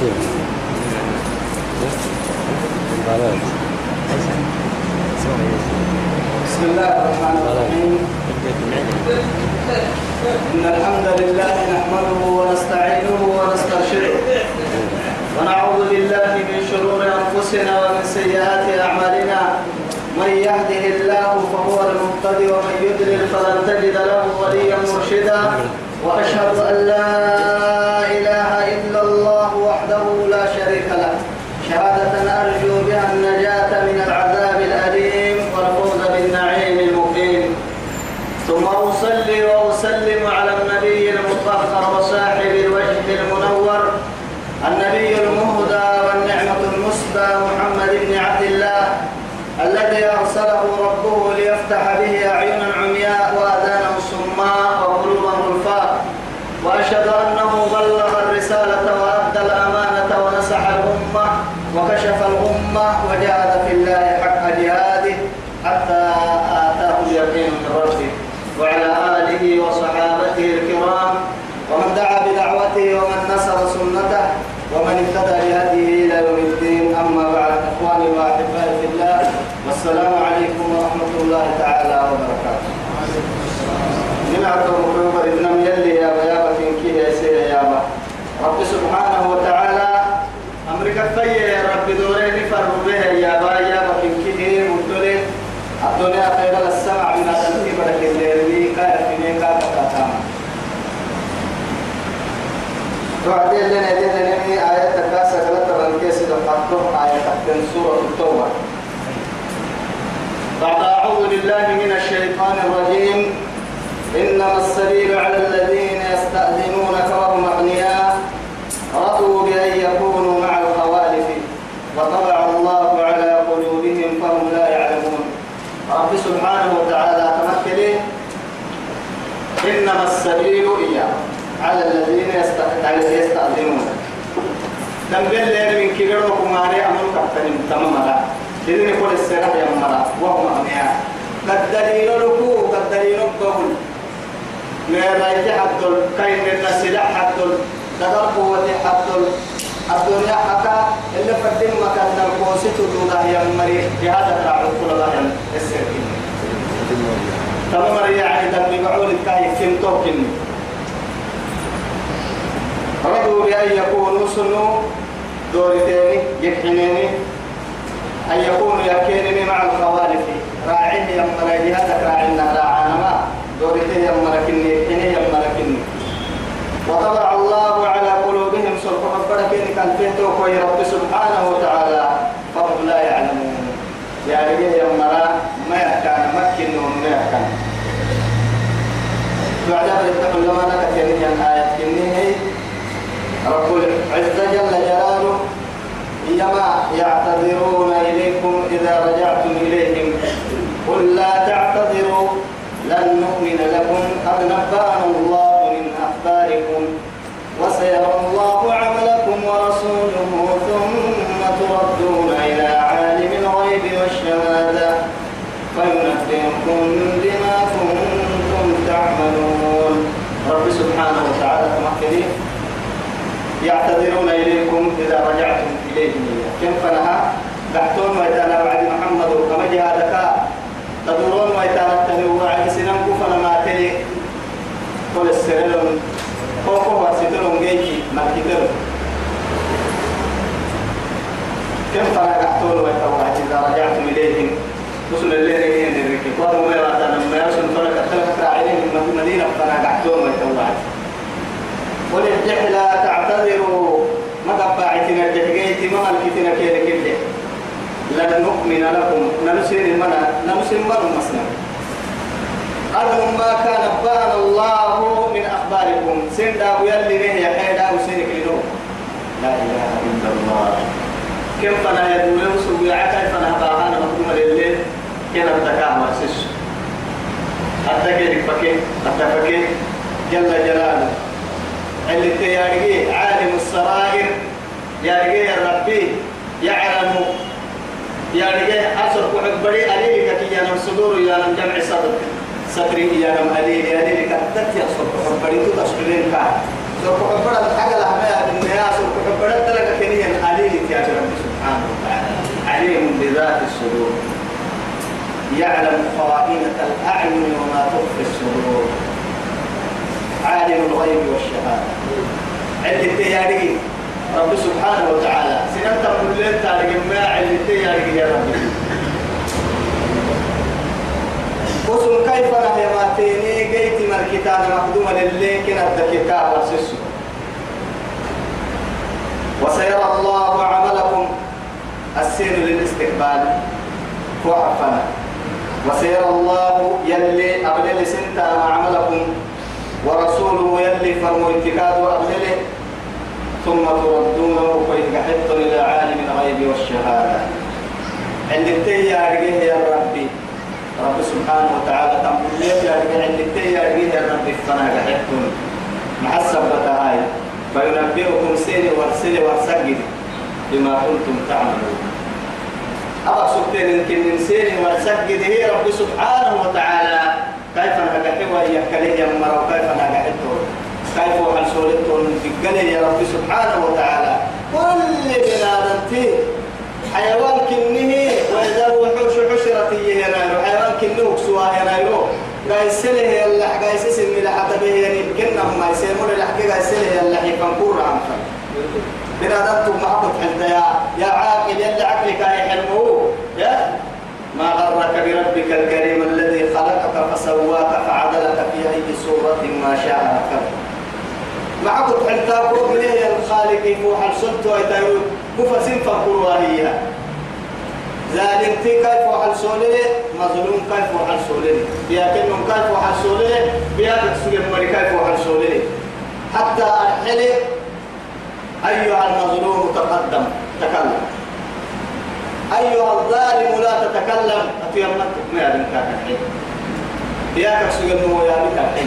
Cool. وكشف الأمة وجاهد في الله حق جهاده حتى آتاه اليقين من ربه. وعلى آله وصحابته الكرام ومن دعا بدعوته ومن نصر سنته ومن اهتدى بهديه إلى يوم الدين. أما بعد إخواني وأحبائي في الله والسلام عليكم ورحمة الله تعالى وبركاته نمعكم وكبر إذنم يلي يا بيابا كي يا سيدي يا با رب سبحانه وتعالى أمريكا في يا رب دورين فرق به يا با يا با كي مدلي الدنيا خير السمع من التنتيب لك الليل كاية في نيكا كتاما سورة التوبة. بعد أعوذ بالله من الشيطان الرجيم. إنما السبيل على الذين يستأذنونك وهم أغنياء رضوا بأن يكونوا مع الخوالف وطبع الله على قلوبهم فهم لا يعلمون رب سبحانه وتعالى تمثلين إنما السبيل إياه على الذين يستأذنون لم يلي من كبيركم عليه أمر كفتن تماما إذن يقول السلاح يا مرا وهم أغنياء قد دليل لكو قد دليل قبل ما رايك حدل كاين الناس لا حدل تدر قوة حدل الدنيا حكا اللي فدين مكان القوسي تدولا يا مري بهذا الرعب كل الله السرقين تمام يعني دم بعول الكاي كم توكن رضوا بأن يكونوا سنو دورتين يكحنيني. أن يكونوا يكينني مع الخوالف. راعيه يمرا جهتك راعينا راعانا ما دورتين يمركني يكحني يمركني وطبع الله على قلوبهم سلطة كان فيه توقي رب سبحانه وتعالى فهم لا يعلمون. يا رجال يمرا ما يحكان مكن وما يحكان. بعد ذلك لما نكتني عن آية. كنيه رب العزة جل جلاله إنما يعتذرون إليكم إذا رجعتم إليهم. قل لا تعتذروا لن نؤمن لكم قد نبأنا الله من أخباركم وسيرى الله عملكم ورسوله ثم تردون إلى عالم الغيب والشهادة فينبئكم بما كنتم تعملون رب سبحانه وتعالى تمكنين يعتذرون إليكم إذا رجعتم إليهم كم فنها؟ دحتون ويتانا بعد محمد وكما جهادك. تدورون ويتانا التنوى وعي سنم كفنا ما تلي. قل السرلون. كوكو واسدلون جيكي. مكتلون كم فنا دحتون ويتانا إذا رجعتم إليهم وصل الليل إليه نريكي قالوا ما يراتنا ما يرسل فرق التلك راعيين من مدينة. فنا دحتون ويتانا وللجح لا تعتذروا ما قبعتنا الجحجيت ما ملكتنا كيدا كده لن نؤمن لكم. ننسير المنى ننسير المنى مسنا أرهم ما كان بأن الله من أخباركم. سندا ويلي به يا حيدا وسينك لنو. لا إله إلا الله. كم فنا يدول وسوي عكاي فنا باهانا مكتوم لله كنا بتكاه مرسش أتكي فكي؟ أتفكي جل جلاله. اللي تيارجي عالم السرائر يارجي ربي يعلم يارجي أسر كحب بري أليلك كي ينم صدور ينم جمع صدر. صدري ينم أليل أليلك تت يسر كحب بري تتشكلين كا سر كحب بري الحاجة لهم يا دنيا سر كحب بري تلك كنين أليلك يا رب سبحانه وتعالى عليم بذات الصدور. يعلم خائنة الأعين وما تخفي الصدور. عالم الغيب والشهادة. عند التيارين رب سبحانه وتعالى. سنة كل تاريخ ما عند التيارين يا رب. وسم كيف نهي ما تيني جيت من الكتاب مقدوما للي كنا الكتاب والسسو وسيرى الله عملكم السير للاستقبال. وعفنا وسيرى الله يلي أبلل سنتا عملكم ورسوله يلي فرمو اتكاد وأبلله ثم تردونه فإن إلى عالم الغيب والشهادة. عند التيار يا ربي رب سبحانه وتعالى لي يا رجال عند التيار يا ربي فنا قحتم مع السبت هاي فينبئكم سيري ورسلي ورسجد بما كنتم تعملون. أبا سبتين يمكن من سيري ورسجد هي رب سبحانه وتعالى. كيف نقحوا يكليه يا مرة وكيف نقحته كيف وحل سولتهم في يا رب سبحانه وتعالى. كل بنادم حيوان كنه وإذا الوحوش حشرت ينايرو حيوان كنه كسوا ينايرو قايس له يلا قايس اسم لحد به يعني كنا ما يسمون لحق قايس له يلا حيكون كور عم بنادمتم معبد حتى يا يا عاقل يلا عقلك هاي حلمه. يا؟ ما غرك بربك الكريم خلقك فسواك فعدلك في أي صورة ما شاء ركبك معبد حتى قوم له الخالق فوح السلط ويتايو كفسين فقروا هي تي كيف وحل سولي مظلوم كيف وحل سولي بياكن كيف وحل سولي بياكن سجن مري كيف وحل سولي حتى أرحل أيها المظلوم تقدم تكلم. أيها الظالم لا تتكلم. أتيمت؟ ما يعلم كاكا بياكن سجن مري كاكا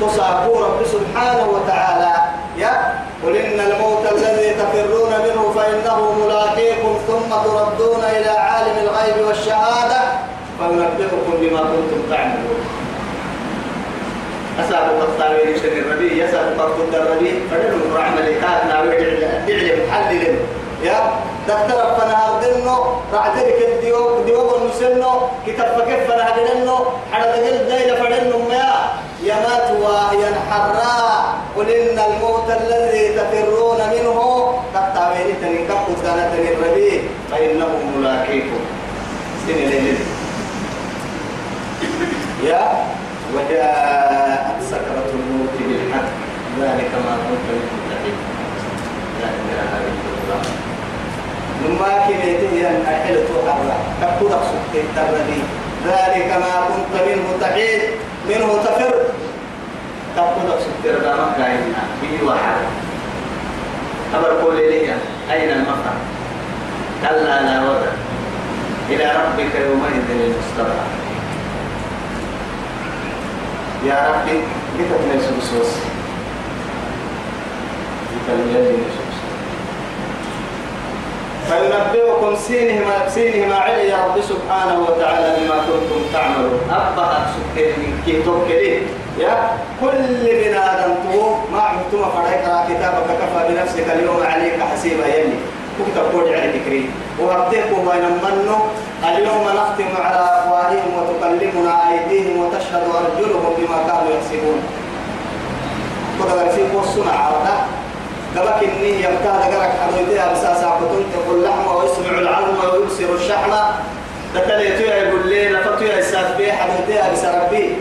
تصابوا رب سبحانه وتعالى يا قل إن الموت الذي تفرون منه فإنه ملاقيكم ثم تردون إلى عالم الغيب والشهادة فينبئكم بما كنتم تعملون. أسأل الطاوين شن الربيع يسأل قرط الربيع فدلوا رحمة لكات ناوي دعلي محلل. يا دكتور فنا هردنو رعدك الديوب ديوب المسنو كتاب فكيف فنا هردنو حدا دقل دايلة فدنو ما يمات واهيا حراء قل إن الموت الذي تفرون منه تقطعين تنكب سنة الربيع فإنه ملاقيكم. سنة ليلة يا وجاءت سكرة الموت بالحق ذلك ما كنت تحيد لا إله إلا الله نما كنيته أن أحلت حرة كبتك سكت الربيع ذلك ما كنت منه تحيد منه تفر. تقول ستر دامك كايننا بيجي واحد. أمر قول لي أين المفر كلا لا وزن إلى ربك يومئذ المستقر يا ربي سوسوس بتبني سوسوس فينبئكم سينهما سينهما علي يا رب سبحانه وتعالى بما كنتم تعملون. أبقى سكين من كي توكلي. يا كل بنا آدم ما عمتم فريق كتابك كفى بنفسك اليوم عليك حسيبا يلي. كتب قول على ذكري وهبتكم بين منه اليوم نختم على أفواههم وتكلمنا أيديهم وتشهد أرجلهم بما كانوا يكسبون. كتب في قصنا عرضة قبك إني يبتاد قرك حدويتها بساسا كتن تقول لحمة ويسمع العظم ويبصر الشحمة. تتليتو يقول لي لفتو يا إساس بي حدويتها بسربي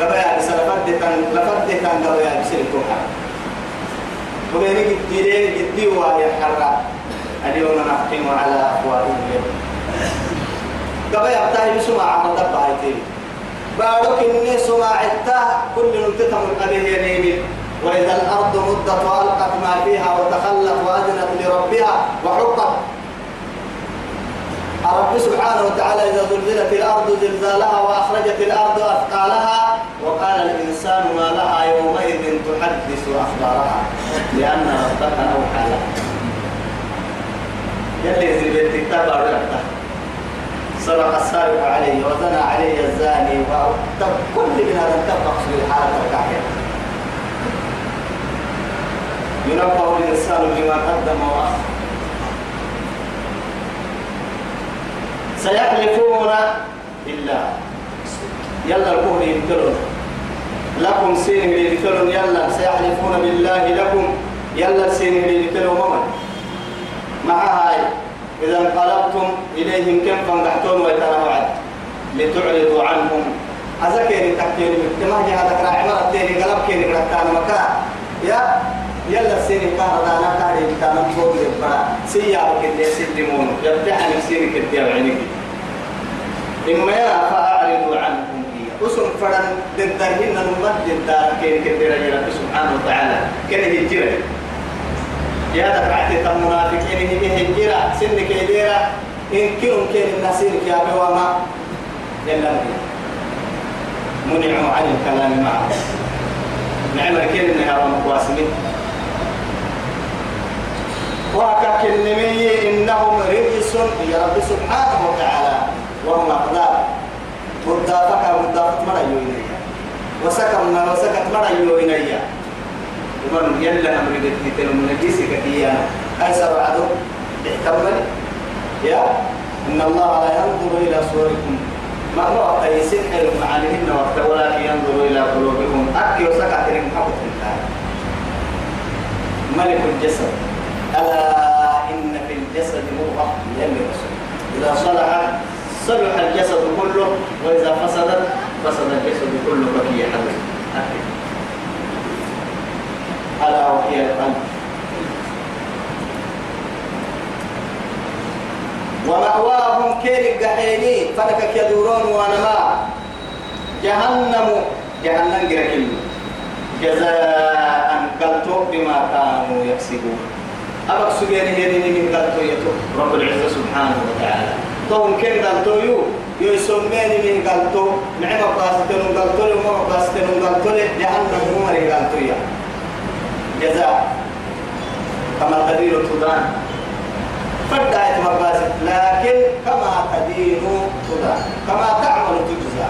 قبا بس لفد كان لفد كان قبا بس الكوحة. وبيني جدي جدي وهي حرة. اليوم نختم على أفواههم. قبا يبتاه بسمع عمد بايتين بارك إني سمع كل نمتتم القبيه يمين وإذا الأرض مدت وألقت ما فيها وتخلت وأذنت لربها وحقت. رب سبحانه وتعالى إذا زلزلت الأرض زلزالها وأخرجت الأرض أثقالها وقال الإنسان ما لها يومئذ تحدث أخبارها لأن ربك أوحى لها يلي يزيد الكتاب سرق السارق عليه وزنى عليه الزاني وكل من هذا تبقى في الحالة الكافية. ينبه الإنسان بما قدم وأخر. سيحلفون بالله. يلا الكهر يبتلون لكم سين يبتلون يلا سيحلفون بالله لكم. يلا سين يبتلون ممن مع هاي إذا انقلبتم إليهم كم فانقحتون ويتنوعد لتعرضوا عنهم. أذكر تكتير كما جاء ذكر عمر التاني قلب كيني قلتان مكان. يا يلا سيني كان هذا أنا كان كان فوق البرا سيارة كده سلمون يفتح نفسيني كده بعينك إما يا فأعرضوا عنهم أسم فرن دندرهن نمد دار كين كده رجل سبحانه وتعالى. كده يجري يا دفعت المنافقين هي هجرة سنك يديرة إن كنوا كين النسير يا بواما. يلا منعوا عن الكلام معه. نعم كين إنها مقواسمين وهكا كلمي إنهم رجس يا رب سبحانه وتعالى وهم أقدار. مدافك مدافك مرة يوينيا وسكم ما وسكت مرة يوينيا ومن يلا أمر بتنتين من الجيسي كتيا أيسر عدو. احتمل. يا؟ إن الله لا ينظر إلى صوركم. ما هو قيسين حلو معانيهن وقت ولكن ينظر إلى قلوبكم. أكي وسكت لهم حقت ملك الجسد. ألا إن في الجسد مضغة يلي رسول إذا صلح صلح الجسد كله وإذا فسدت فسد الجسد كله فهي حدث ألا وهي القلب. ومأواهم كير الجحيمي فنك يدورون ونما جهنم جهنم جركل. جزاء قلتوا بما كانوا يكسبون. أبك سجين هيني من قلتوا يتو رب العزة سبحانه وتعالى. طول كن قلتوا يو يسميني من قلتوا نعم قاستن قلتوا لي وما قاستن قلتوا لي جهنم هم اللي قلتوا يا جزاء. كما تدين تدان. فدعت مقاصد لكن كما تدين تدان. كما تعمل تجزى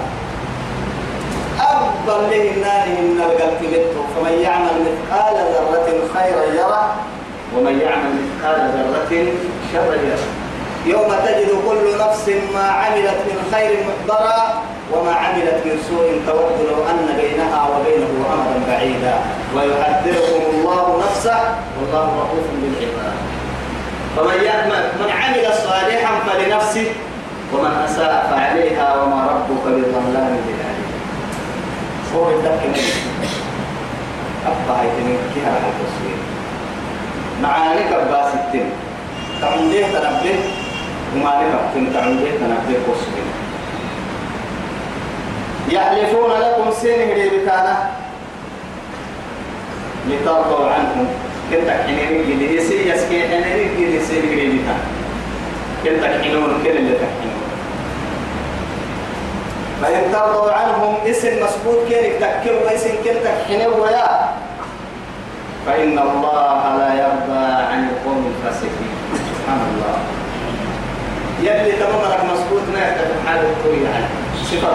أفضل له النار من القلب فمن يعمل مثقال ذرة خيرا يره ومن يعمل مثقال ذرة شرا يوم تجد كل نفس ما عملت من خير محضرا وما عملت من سوء تود لو أن بينها وبينه أمرا بعيدا. ويحذركم الله نفسه والله رؤوف بالعباد. فمن يعمل من عمل صالحا فلنفسه ومن أساء فعليها وما ربك بظلام للعبيد هو الدكن أبقى هيتنين على التصوير. معاني كباس تعمديه تنبه وما لك تعمديه تنبه قصوين يحلفون لكم سنه لبكانا لترضوا عنهم كنت حينين جدي سي يسكي حينين جدي سنه لبكانا كنت حينون كل اللي تحينون فإن ترضوا عنهم اسم مسبوط كيرك تكر اسم كنت حينون ويا. فإن الله لا يرضى عن القوم الفاسقين. سبحان الله يلي تمام لك مسبوط ما يكتب حالة قوية يعني. صفة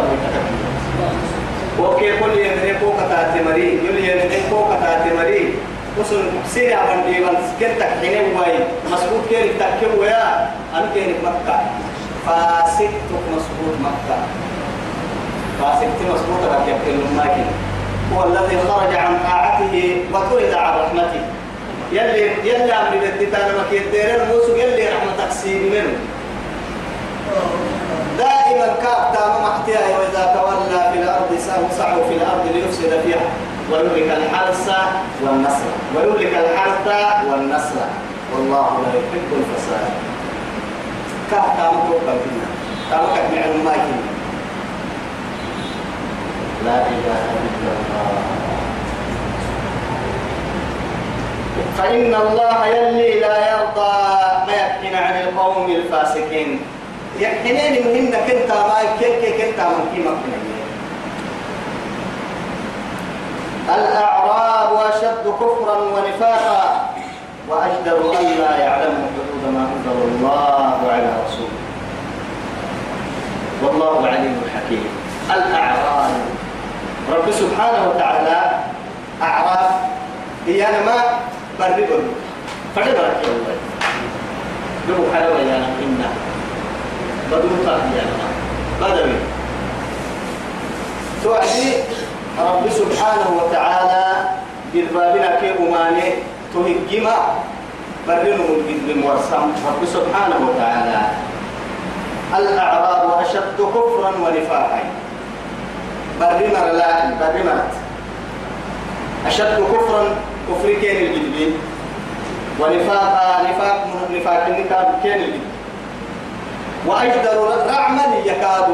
وكي كل يمني فوق تاتي مري يلي يمني فوق تاتي مري وصل سيري عمل ديوان كنتك حين واي. مسبوط كيرك تكر ويا أنا كيرك مكة؟ فاسقتك مسبوط مكة. فاسقت مسبوط لك يبكي الماكين هو الذي خرج عن طاعته وطرد عن رحمته. يلي يلي أمر بالتتان مكين ديرين موسو يلي رحمتك سيد منه. دائما كاب تام محتيا وإذا تولى في الأرض سعوا في الأرض ليفسد فيها. ويهلك الحرث والنسل. ويهلك الحرث والنسل. والله لا يحب الفساد. كاب تام توقع فينا. تام كاب معلومات لا إله إلا الله. فإن الله يلي لا يرضى ما يحكين عن القوم الفاسقين. يحكينين مهن كنت ما كنت من كيما الأعراب أشد كفرا ونفاقا. وأجدر أن لا يعلموا حدود ما أنزل الله على رسوله. والله عليم حكيم الأعراب رب سبحانه وتعالى أعراف هي أنا ما بربل فلبرك يا الله لو حلوة يا إنا بدون يا بدوي توعدي رب سبحانه وتعالى بالبابنا كي أماني تهجما برنو بالمورسم رب سبحانه وتعالى. الأعراب أشد كفرا ونفاقا. برمر لا برمرت أشد كفرا كفر كين الجدبين ونفاقا نفاق نفاق النكاب كين الجدبين وأجدر رعما يكاد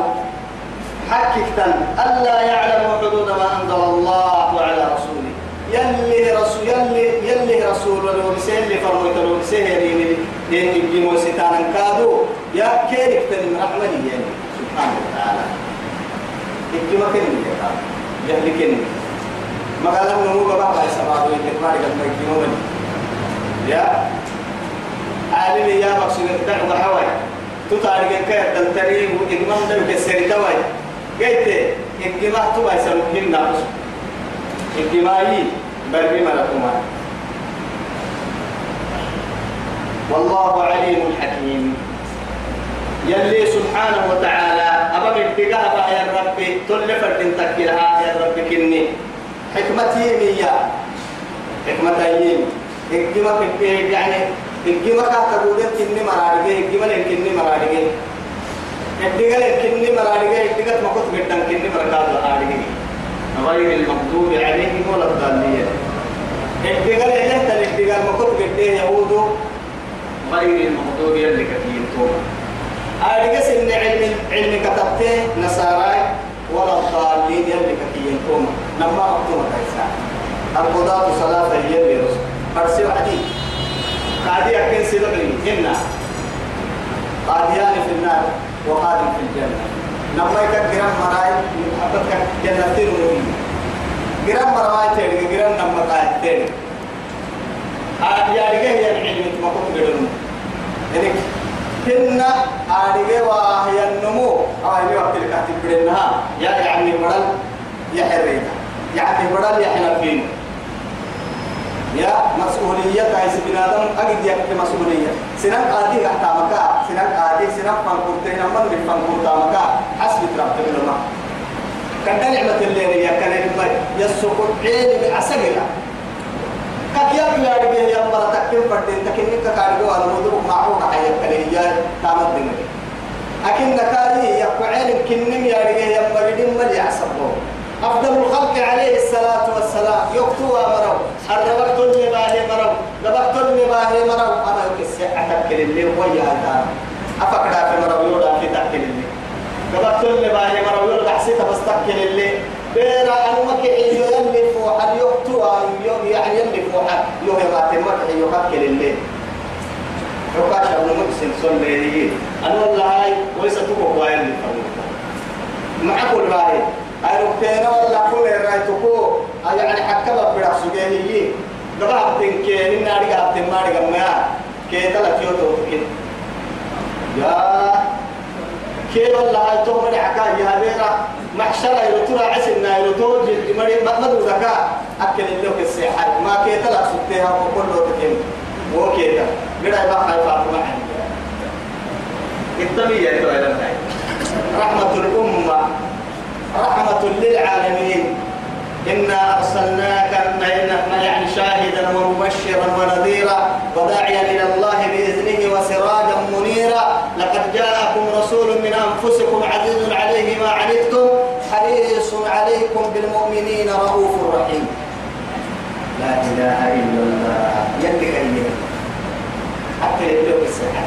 حككتا ألا يعلم حدود ما أنزل الله على رسوله يلي رسول يلي يلي رسول ولو بسهل فرميت لو بسهل لين يجيمو ستانا كادو يا كيرك تن رحمني يعني سبحانه وتعالى يجيما كن يهلي كن ما قال نمو بابا باي سبابو يتماري قد ما يجيمو يا عالم يا مقصود دعوة حوالي تطارق كيف تنتري وإجمام دم كسر توي قلت إجماع تبا يسلوكين ناقص؟ إجماعي بربي ملكما والله عليم حكيم. يلي سبحانه وتعالى أبا يا ربي تل فرد تكلها يا ربي كني حكمتي مية حكمتي حكمة يعني الجمع كاتبودن كني مرارجة الجمع كني مرارجة الدجال كني مرارجة الدجال ما كنت بدن كني مركاد مرارجة غير المغضوب عليهم ولا الضالين. الدجال لين تل الدجال ما كنت بدن يهود غير المغضوب يلي كثير توما. أرجع سن علم علم كتبته نصارى. ولا الضالين يلي توما. نما أكتم كيسا. القضاة صلاة يلي رسول. برسي وحدي. قاضي أكين سيدقني إنا. قاضيان في النار وقاضي في الجنة. نما يكرم مراي محبتك جنتين ونبي جرام مراي تيري جرام نما قاعد تيري. آدي أرجع هي العلم ما كنت قدرنا كنا أرجع وهي النمو أو هي وقت اللي كاتب بدنها يا يعني بدل يا حرينا يعني بدل يا حنفين يا مسؤولية كايس بنادم أجد يك مسؤولية سنك عادي حتى مكا سنك عادي سنك فانكورتين من من فانكورتا مكا حسب ترابط لنا كان نعمة الليل يا كان يسوق عين بعسقنا كك يا رجع يا مرة تكين فردين تكين نك كارجو على مدو معه حياة كلية تامد دمري أكين نكاري يا قعين كنم يا رجع يا مريدين ملي عصبه أفضل الخلق عليه الصلاة والسلام يكتوى مرو تلمي باهي مرو تلمي باهي مرو أنا يكسي أتكل اللي ويا هذا أفكر في مرو يودا في تكل اللي تلمي باهي مرو يودا حسيت بس تكل اللي بيرا أنمك إيو يلي فوحا يكتوى يعني يلي فوحا يوهي باتمك إيو كل اللي حكاش أبو مكسن صلي أنا والله هاي ويستوكو قوائل معكم راهي أروكينا ولا كل رايتكو يعني حكبا برا سجيه دبا تنكي إن أرجع تماري كمان كي تلا كيو توكين يا كي والله تو مري حكا يا بيرا؟ محشر يرتورا عسنا يرتور جل مري ما مدو ذكاء أكل اللوك السيحة. ما كي تلا سبتها وكل لو تكين وكيدا بيرا ما خايفة ما عندي. التمية ترى رحمة الأمة. رحمة للعالمين. إنا أرسلناك يعني شاهدا ومبشرا ونذيرا وداعيا إلى الله بإذنه وسراجا لقد جاءكم رسول من أنفسكم عزيز عليه ما عنتم حريص عليكم بالمؤمنين رؤوف رحيم. لا إله إلا الله. يدك أيه حتى يبدو الصحة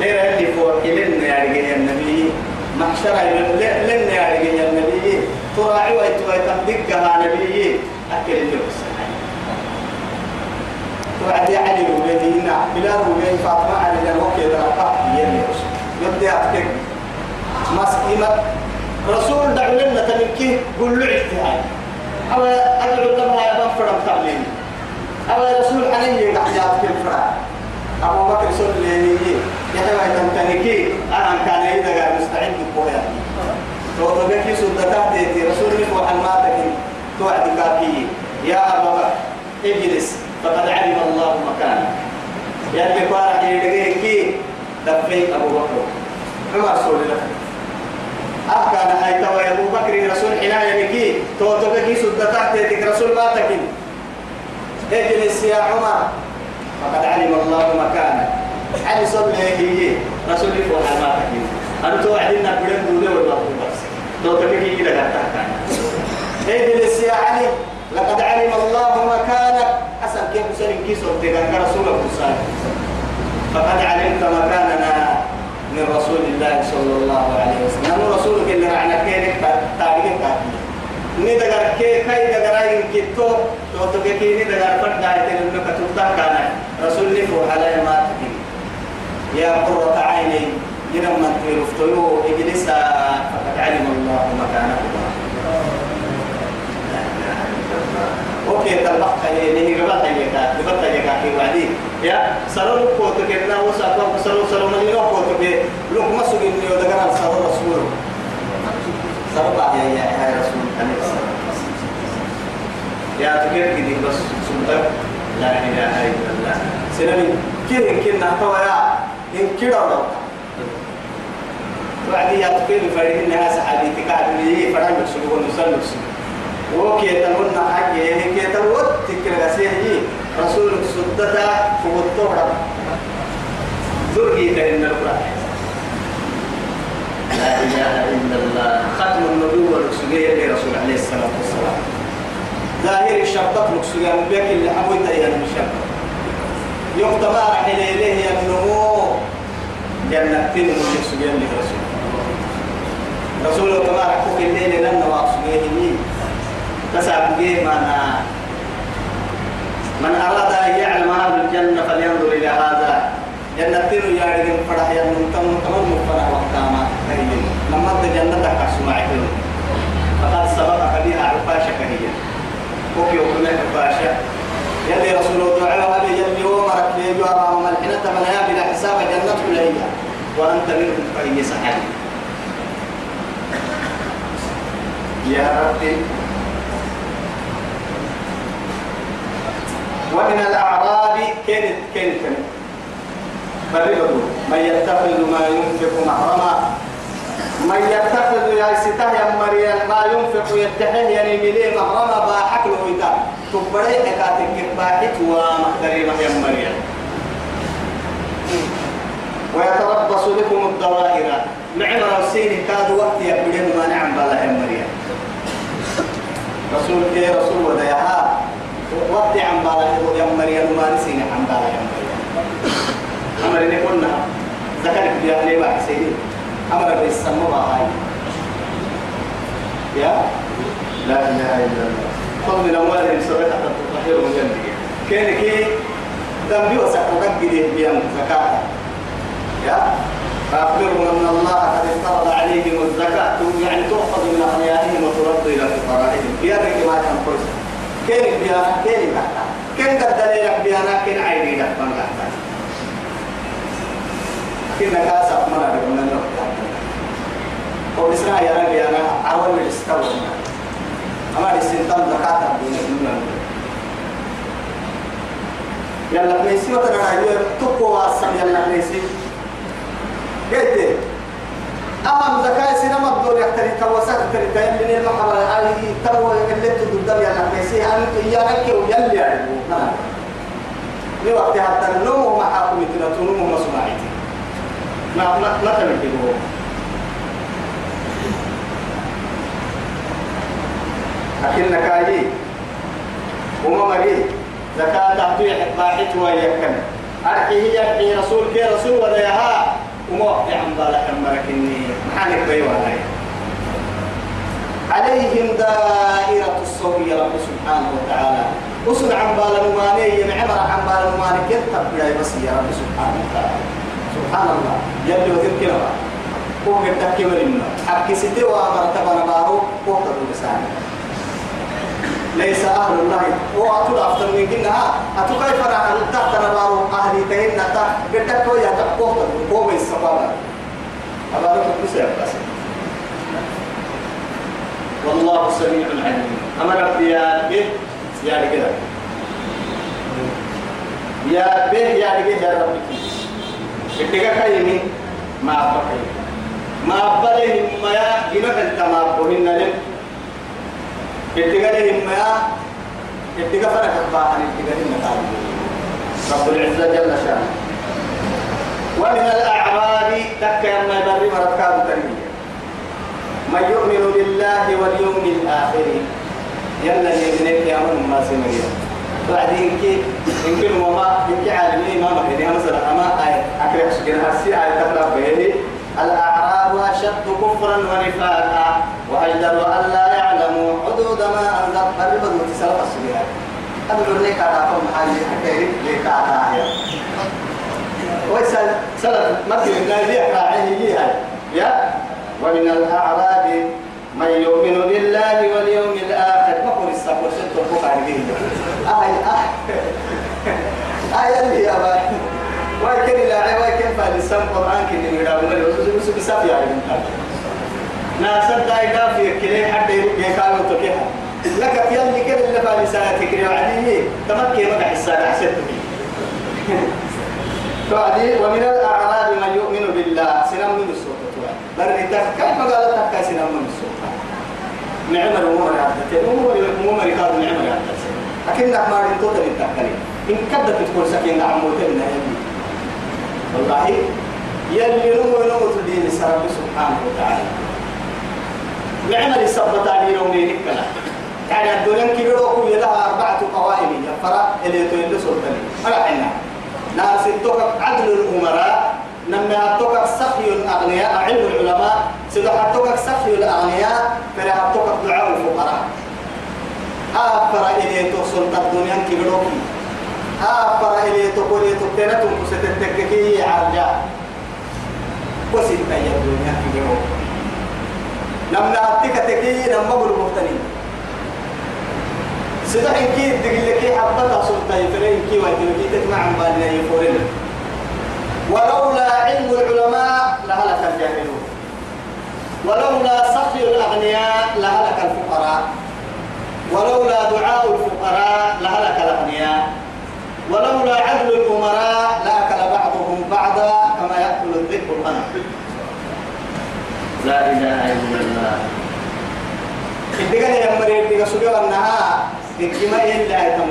ليه اللي فوق؟ إلينا يا النبي. محشر لن يا النبي. تراعي ويتوي تمدقها نبي. أكل اللي توعد علي وبيدينا بلا وبين فاطمة على جنوك يدرقا يلي يبدي أتكك مسكينة. رسول دعو لنا تنكي قل له اجتهاد. أو أدعو لما يبقى فرم تعليم. أو رسول حنين يقع جاتك الفرع. أبو بكر سول لي يحيى تنتنكي أنا كان إذا مستعد بقويا تبكي سودتا تيتي رسول الله وحلماتك توعد كاكي يا أبا بكر اجلس. فقد علم الله مكانك يا اللي بارك يدقيكي دفيت أبو بكر. عمر سولي لك أحكى هاي توا أبو بكر رسول حناية بكي توتو بكي سدة تحت رسول ما تكين اجلس يا عمر. فقد علم الله مكانك علي صلى هي رسول الله ما تكين أنا توعدنا بدن دولة ولا بس. توتو بكي كده اجلس يا علي. لقد علم الله مكانك حسن كيف سلم كيس وتقال رسول الله فقد علمت مكاننا من رسول الله صلى الله عليه وسلم نحن رسولك اللي رعنا كينك kai dagar ay kitto to to ke ni dagar pat da ite no ka tutta kana rasul ni ko halay ma takin ya qurrata ayni jinan man tiruftulu ijlisa faqad alima allah أوكي تلبق اللي هي قبل هي كا قبل هي كا في وعدي يا سلام كوت كنا وسا كم سلام سلام اللي لو كوت كي لو ما سوي اني ودغنا سلام رسول سلام يا يا يا رسول الله يا تكير كدي بس سنتك لا اله الا الله سلامي كين كين نحتوى يا كده ولا وعدي يا تكير فريق الناس حديثك سلوك ونسلك سلوك وكي حاجة يعني كي تروت تكر غسيه رسول سدتا فوتورا ذرقي كريم القرآن لا إله إلا الله ختم النبوة لكسوية لرسول عليه الصلاة والسلام ظاهر الشرطة لكسوية مبيك اللي حمويت إلى المشرط يوم تبارك إليه النمو جنتين من لكسوية لرسول رسول تبارك في الليل لن واقسوية تسعب به معنا من أراد أن يعلم أهل الجنة فلينظر إلى هذا. جنة تنو يا رجل فرح يا من تم تمام فرح وقتاما كريم. لما أنت جنتك أسمع فقد سبقك بها عفاشة هي. وكي وكنا عفاشة؟ يلي رسول الله دعاء هذه يلي ومرك في جواب ملحنة من بلا حساب جنة لهي وأنت منهم فهي سحابي يا ربي. ومن الأعراب كانت كانت بريده من يتخذ ما ينفق محرما. من يتخذ يا ستاه يا مريم ما ينفق يتحه يعني مليه محرما باحك له إذا تبري حكاتك باحك ومقدري يا مريم. ويتربص بكم الدوائر. نعم رسين كاد وقت يبدين ما نعم بلا يا مريم. رسول كي رسول وديها. وقت عم بالا يا مريم ما نسينا عم بالا يا مريم. أمر إن كنا ذكرت بيا لي ما حسيني أمر بالسماء هاي يا؟ لا إله إلا الله. من أموالهم حتى تطهرهم جنبي كان كي؟ ذنبي وسكتك جديد بيا زكاة. يا؟ فأخبرهم أن الله قد افترض عليهم الزكاة يعني تؤخذ من أغنيائهم وترد إلى فقرائهم. يا ذلك ما كويس كين بيانا كين كحتا كين قد دليلك بيانا كين عيني لك من كحتا كين كاسا منا بكم من هو إسراء يرى بيانا أول من استوى. أما الاستنتام زكاة بين الدنيا يلا نيسي وتنا يلا تقوى واسم يلا نيسي قلت أهم زكاة سينما بدور يحتري توسك تري كاين من المحبة هذه تو اللي تدور يلا نيسي أنت يا رك ويلا يعني. ni waktu hatta nomo mahakum itina tunumu masumaiti na na na tamiki go akin nakaji وما مري زكاة تعطي باحث ويكن أرحي هي رسول كي رسول ولا يها. وما وقت عم بالك أمرك بيوانا عليهم دائرة الصوم يا رب سبحانه وتعالى. وصل عن بال الماني ينعمر عن بال الماني. كيف تبقى بس يا رب سبحانه وتعالى؟ سبحان الله. يلي وذكر هو قد تكبر إنه حكي ستي ومرتبة نبارو هو تدو بساني ليس أهل الله. وأتو أفضل من جنها. أتو كيف أنا تحت نبارو أهلي تهين نتا هو يتقوه هو بيسبابا أبارك بسير بس. والله سميع عليم. أمر يا به يا رجال يا به يا رجال يا رب اتقى كيمي ما بقي ما بلهم ما جنوح التمابهن لهم اتقالهم ما اتقى فرق أخباحا اتقالهم رب العزة جل شأنه. ومن الأعراب تكا ما يبري مركاب تنمية من يؤمن بالله واليوم الآخر يلا يبنيك يا من ما سمعيه بعدين كي يمكن وما يمكن عالمين ما مكان مثلا أما آية أكره سكين هسي آية تقرأ به الأعراب أشد كفرا ونفاقا وأجدر أن لا يعلموا حدود ما أنزل. قبل بدو تسلق السبيل أدعو لك على قوم حاجة حكاية لك على ويسأل سلف مثل لا يحرى يا؟ ومن الأعراب من يؤمن بالله واليوم الآخر. ما قول السبب ست الفوق عليه آي آه. آي اللي يا باي ويكن لا ويكن فالسم قرآن كن يقرأ من الوسوس بس بس في علم ناس دايدا في كله حد يقال وتكيها لك في اللي كده اللي فالسانة تكري وعديه تمكي ما حسنا حسيت فعدي ومن الأعراب من يؤمن بالله. سنم من السوق بريتك كيف قال تكا سنم من السوق نعمر ومر عدتين ومر ومر كاد نعمر عدتين أكيد ما رنتو تري تكلي إن كدت تقول سكين عموتين نهدي والله يلي نمو نمو تدين سرب سبحانه وتعالى. نعمر السبت علي يومين كلا يعني الدنيا كبيرة لها أربعة قوائم. يفرق اللي تولد سلطاني أنا ناس عدل الأمراء نما أتوقع سخي الأغنياء علم العلماء. سيدو أتوقع سخي الأغنياء فلا أتوقع دعاء الفقراء. أفر إليه سلطة الدنيا كبروكي أفر إليه تقول تبتنتم كستتككي عرجا وسيدة يا الدنيا كبروكي نمنا أتك تكي نما بالمختنين سيدو حنكي تقول لك حبتها سلطة يفرين كي ويدلكي تسمع عن بالنا يفورين. ولولا علم العلماء لهلك الجاهلون. ولولا سخي الأغنياء لهلك الفقراء. ولولا دعاء الفقراء لهلك الأغنياء. ولولا عدل الأمراء لأكل بعضهم بعضا كما يأكل الذئب الغنم. لا إله إلا الله. إذا كان النها إجماع إلا يتم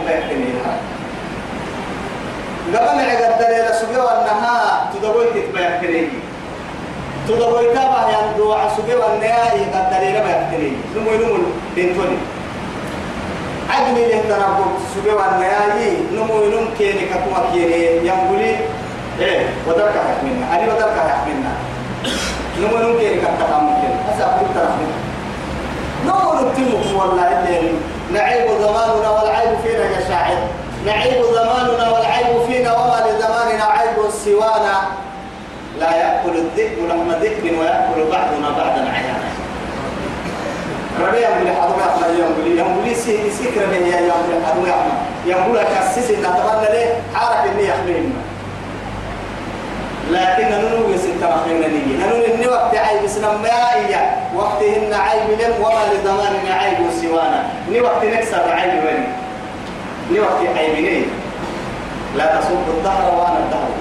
قبل عقد دليل سجوا أنها تدوي تتبع كريم تدوي تابع يندو سجوا أنها يقد دليل ما يكتري نمو نمو بنتوني. عدل له تربط سجوا أنها نمو نم كيني كتوا كيني ينبولي. إيه ودرك حكمنا أنا ودرك حكمنا نمو نم كيني كتوا ممكن أسأل ترى نمو نتمك والله اللي نعيب زماننا والعيب فينا يا شاعر. نعيب زماننا والعيب فينا وما لزماننا عيب سوانا. لا يأكل الذئب لحم ذئب ويأكل بعضنا بعضا عيانا. ربي يقول حضور أحمد يقول يقول سي سكر من يا يقول حضور أحمد يقول كسس إن أتمنى له حارك إني يحملنا لكن ننو يسنت مخينا نيجي ننو إني وقت سنم ما وقتهن عيب لم وما لزماننا عيب سوانا. ني وقت نكسر عيب ولي لوقت عيبني لا تصب الظهر وأنا الدهر.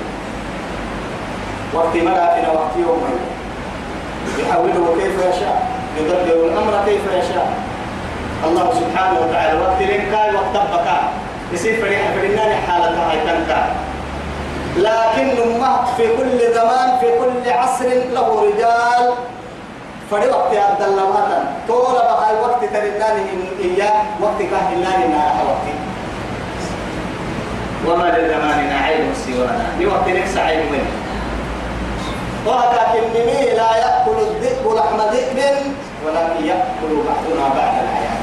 وقت ملافنا وقت يوم. يحوله كيف يشاء. يدبر الأمر كيف يشاء. الله سبحانه وتعالى وقت لنكاي وقت بكا يصير فريحة فرنان حالة هاي تنكا لكن ما في كل زمان في كل عصر له رجال. فري وقت عبد الله مثلا طول بقى وقت ترنان إياه وقت كهنان نار وقت وما لزماننا عيب سوانا. لوقت نكس عيب منه ولكن بمي لا يأكل الذئب لحم ذئب ولكن يأكل بعضنا بعد الحياة.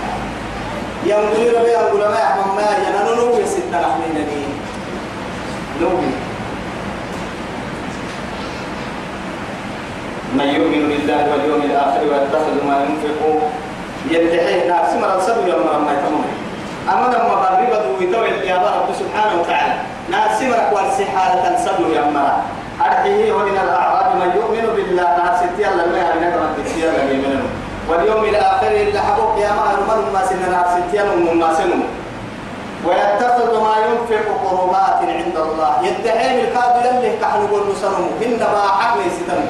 ينقل ربي ينقل ما يحمم ما ينانو نوي ستة لحمين نبي نوي من يؤمن بالله واليوم الآخر ويتخذ ما ينفق. يدحيه ناس. مرة سبب يوم ما يتمنى. أما لما قرب دويتو يا رب سبحانه وتعالى. ناسمرك والسحالة تنسدوا يا مرا أرحيه ومن الأعراب من يؤمن بالله. ناسيتي الله ما نقرأ بسيا لم يمنه واليوم الآخر اللي حبوك يا مهر من ما سننا ناسيتي من ما سنو ويتخذ ما ينفق قربات عند الله. يدعي الكاد اللي كحل سنو إنما حق لأن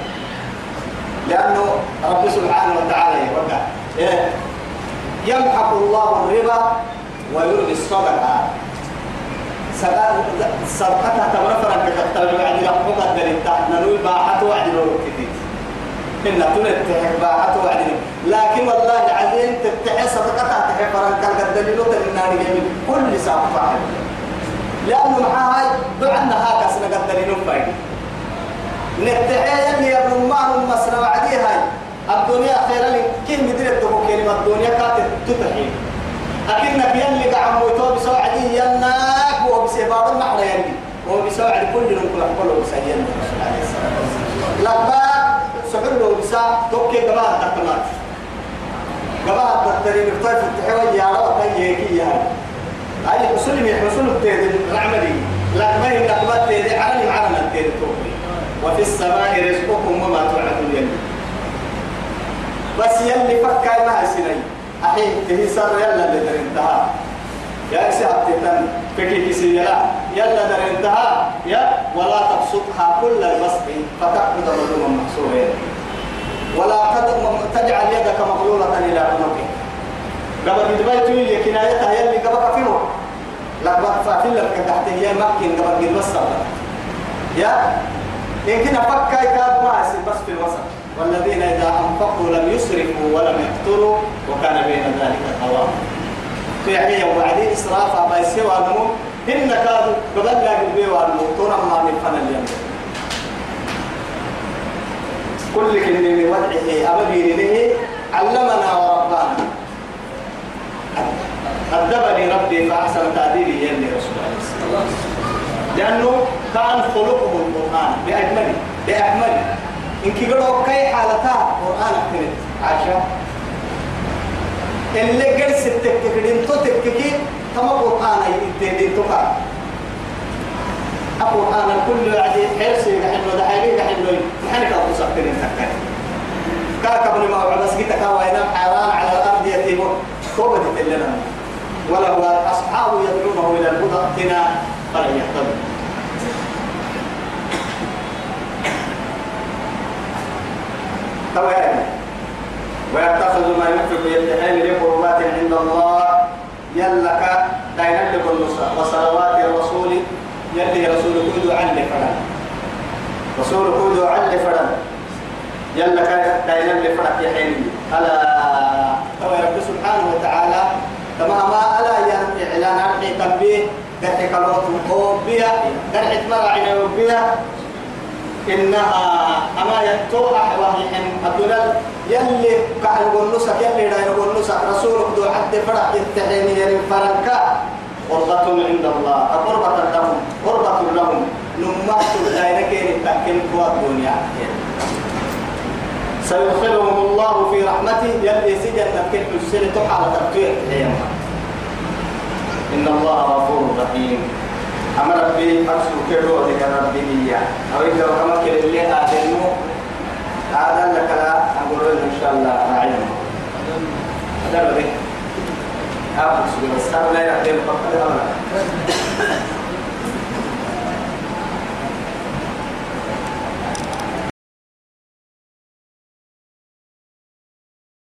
لأنه رب سبحانه وتعالى يوقع إيه؟ يمحق الله الربا ويربي الصدقة صدقتها تمرفرا كتبتر بعد لحظة دلتا ننوي باحة وعد كتير إن تنتهي باحة وعد لكن والله العظيم تتحي صدقتها تحي فرن كان الدليل النار جميل كل ساعة فاعل لأنه معها دعنا هاكا سنة الدليل نتحي اللي يبنوا معهم مسنا وعدي هاي الدنيا خيرا لك كيف مدري كلمة الدنيا كانت تتحي أكنك يلي قاعد مويتو بسوى عدي يناك وهو بسيباب النحر يلي وهو بسوى عدي كل يوم كل حقوله بسيين لما سحر له بسا توكي قبال تقلات قبال تقتري مفتاح التحوي يا رب هيك يا هاي حصول من حصول التيد العملي لما هي قبال تيد على معنا التيد وفي السماء رزقكم وما توعدون يلي بس يلي فكاي ما سنين أحين تهي سر يلا اللي در انتهى. يا سعبت تن فكي كسي يلا يلا در انتهى. يا ولا تبسطها كل البسط. فتقعد مظلوما محصورا ولا تجعل يدك مغلولة إلى عنقك. قبل دبي تقول كنايتها يلي قبل كفيه لقد فاتل لك تحت هي مكين قبل قد يا يمكن أفكر كاد ما بس في الوسط. والذين إذا أنفقوا لم يسرفوا ولم يقتروا وكان بين ذلك قوام يعني يوم بعدين إسراف أبا يسوى النمو إن كادوا قبل لا يقبلوا النمو ترى ما من فن اليوم كل كلمة من وضعه. أبدي علمنا وربانا. أدبني ربي فأحسن تعديلي يلي رسول الله. لأنه كان خلقه القرآن. بأجمله بأكمله إنك قلوا كي حالتها قرآن أكتنت عشاء اللي قل ستك كدين تتككي تما قرآن يتدين تقع القرآن الكل عدي حرسي كحلو دحيلي كحلو محنك أبو سبتين تكك كاك ابن ما عبس كتا كواينا حيران على الأرض يتيم. توبة لنا وله أصحاب يدعونه إلى الهدى اتنا فلن يهتدوا توين ويتخذ ما ينفق يدعين لقربات عند الله. يلك دين لكل وصلوات الرسول. يلي رسول كودو عن فرن. رسول كودو عن فرن. يلك دين لفرق يحين ألا. توي رب سبحانه وتعالى تمام ألا إعلان أرحي تنبيه قرحي كالوت وبيا قرحي تمرعي وبيا إنها أما يتوح وحيحن الدنيا يلي كعن نسك يلي دا يقول نسك رسولك دو حد فرح يتحيني يعني فرنكا. قربة عند الله قربة لهم قربة لهم. نمات الآية كين التأكين قوى الدنيا. سيدخلهم الله في رحمته يلي سجن نكت السنة على تبكير إن الله غفور رحيم. أما ربي أرسل كيرو ذيك ربي هي أو إذا كما كل اللي آدمه هذا لك لا أقول إن شاء الله راعينا هذا بدي أبو سبحانه وتعالى لا يهدي الفقر أبدا